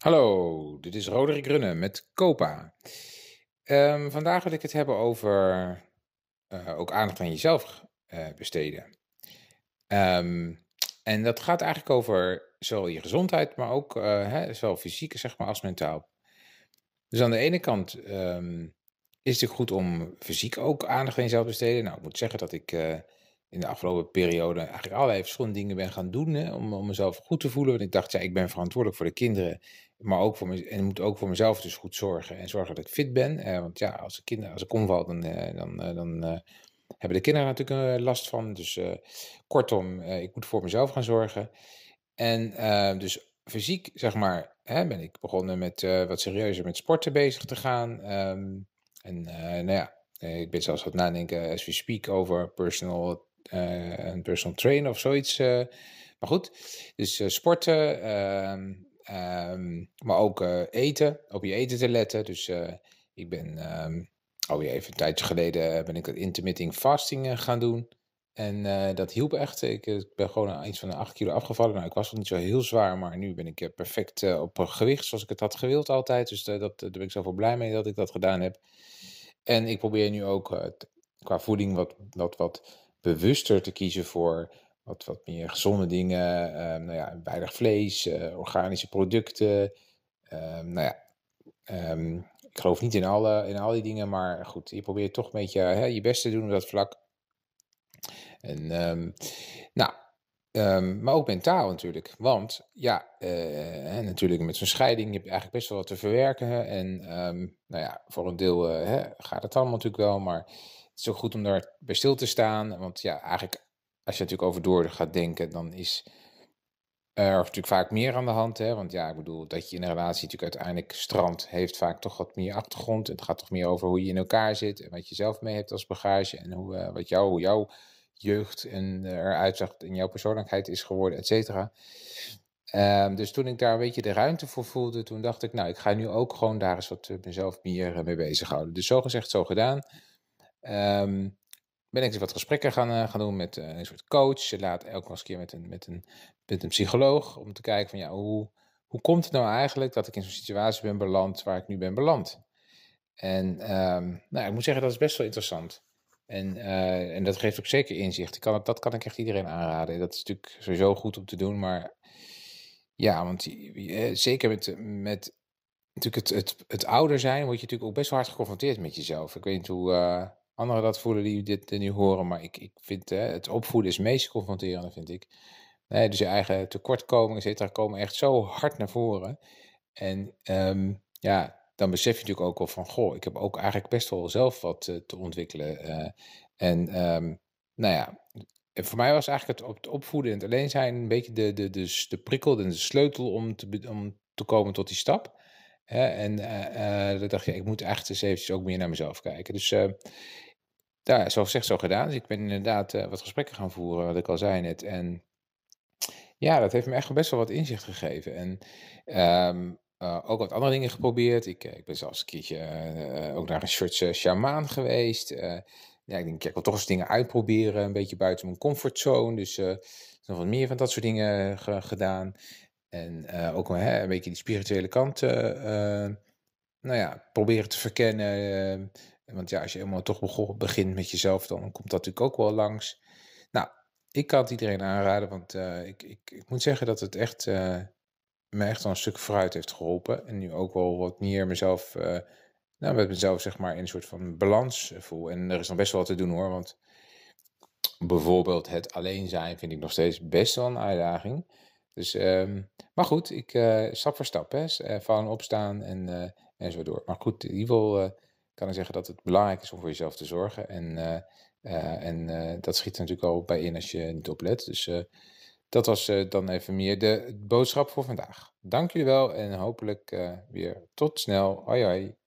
Hallo, dit is Roderick Runne met Copa. Ehm, vandaag wil ik het hebben over uh, ook aandacht aan jezelf uh, besteden. Um, en dat gaat eigenlijk over zowel je gezondheid, maar ook uh, hè, zowel fysiek zeg maar, als mentaal. Dus aan de ene kant um, is het goed om fysiek ook aandacht aan jezelf te besteden. Nou, ik moet zeggen dat ik in de afgelopen periode eigenlijk allerlei verschillende dingen ben gaan doen hè, om, om mezelf goed te voelen. Want ik dacht, ja, ik ben verantwoordelijk voor de kinderen, maar ook voor me, en moet ook voor mezelf dus goed zorgen en zorgen dat ik fit ben. Eh, want ja, als, de kinderen, als ik omval, dan, eh, dan, eh, dan hebben de kinderen natuurlijk last van. Dus kortom, ik moet voor mezelf gaan zorgen. En dus fysiek, zeg maar, hè, ben ik begonnen met wat serieuzer met sporten bezig te gaan. Um, en nou ja, ik ben zelfs wat nadenken as we speak over personal een personal trainer of zoiets. Maar goed, dus sporten, ehm, maar ook eten, op je eten te letten. Dus ik ben um, alweer even een tijdje geleden ben ik dat intermittent fasting gaan doen. En dat hielp echt. Ik, ik, ben gewoon iets van de 8 kilo afgevallen. Nou, ik was nog niet zo heel zwaar, maar nu ben ik perfect op gewicht zoals ik het had gewild altijd. Dus dat, daar ben ik zoveel blij mee dat ik dat gedaan heb. En ik probeer nu ook qua voeding wat, wat, wat bewuster te kiezen voor wat, wat meer gezonde dingen. Um, nou ja, weinig vlees, uh, organische producten. Um, nou ja, um, ik geloof niet in, alle, in al die dingen, maar goed, je probeert toch een beetje hè, je best te doen op dat vlak. En nou, maar ook mentaal natuurlijk. Want ja, uh, natuurlijk met zo'n scheiding heb je eigenlijk best wel wat te verwerken. En nou ja, voor een deel uh, hè, gaat het allemaal natuurlijk wel, maar is ook goed om daar bij stil te staan. Want ja, eigenlijk, als je natuurlijk over door gaat denken, dan is er natuurlijk vaak meer aan de hand. Hè? Want ja, ik bedoel, dat je in een relatie natuurlijk uiteindelijk strand heeft vaak toch wat meer achtergrond. Het gaat toch meer over hoe je in elkaar zit en wat je zelf mee hebt als bagage. En hoe, uh, wat hoe jouw jeugd en uh, eruit zag in jouw persoonlijkheid is geworden, et cetera. Um, dus toen ik daar een beetje de ruimte voor voelde, toen dacht ik, nou, ik ga nu ook gewoon daar eens wat mezelf meer mee bezighouden. Dus zo gezegd, zo gedaan. Um, ben ik dus wat gesprekken gaan, uh, gaan doen met uh, een soort coach. Laat elke eens keer met een, met, een, met een psycholoog. Om te kijken van ja, hoe, hoe komt het nou eigenlijk dat ik in zo'n situatie ben beland waar ik nu ben beland? En um, nou, ik moet zeggen, dat is best wel interessant. En, uh, en dat geeft ook zeker inzicht. Ik kan dat kan ik echt iedereen aanraden. Dat is natuurlijk sowieso goed om te doen. Maar ja, want zeker met, met natuurlijk het, het, het ouder zijn, word je natuurlijk ook best wel hard geconfronteerd met jezelf. Ik weet niet hoe anderen dat voelen die dit nu horen. Maar ik, ik vind hè, het opvoeden is het meest confronterende, vind ik. Nee, dus je eigen tekortkomingen, et cetera, komen echt zo hard naar voren. En um, ja, dan besef je natuurlijk ook wel van, goh, ik heb ook eigenlijk best wel zelf wat uh, te ontwikkelen. En um, nou ja, en voor mij was eigenlijk het, opvoeden en het alleen zijn een beetje de, de, de, de prikkel en de sleutel om te, om te komen tot die stap. En uh, dan dacht je, ik moet echt eens eventjes ook meer naar mezelf kijken. Dus uh, ja, zoals gezegd, zo gedaan. Dus ik ben inderdaad uh, wat gesprekken gaan voeren, wat ik al zei net. En ja, dat heeft me echt best wel wat inzicht gegeven. En um, uh, ook wat andere dingen geprobeerd. Ik, ik ben zelfs een keertje ook naar een soort shamaan geweest. ja, ik denk, ik wil toch eens dingen uitproberen. Een beetje buiten mijn comfortzone. Dus nog wat meer van dat soort dingen gedaan. En ook een beetje die spirituele kant nou ja, proberen te verkennen. Want ja, als je helemaal toch begint met jezelf, dan komt dat natuurlijk ook wel langs. Nou, ik kan het iedereen aanraden, want uh, ik, ik, ik, moet zeggen dat het echt, uh, me echt wel een stuk vooruit heeft geholpen. En nu ook wel wat meer mezelf, uh, nou, met mezelf zeg maar in een soort van balans voel. En er is nog best wel wat te doen hoor, want bijvoorbeeld het alleen zijn vind ik nog steeds best wel een uitdaging. Dus, um, maar goed, ik, stap voor stap, hè, vallen opstaan en, en zo door. Maar goed, in ieder geval kan ik zeggen dat het belangrijk is om voor jezelf te zorgen. En, uh, uh, en uh, dat schiet er natuurlijk al bij in als je niet oplet. Dus dat was dan even meer de boodschap voor vandaag. Dank jullie wel en hopelijk weer tot snel. Hoi hoi.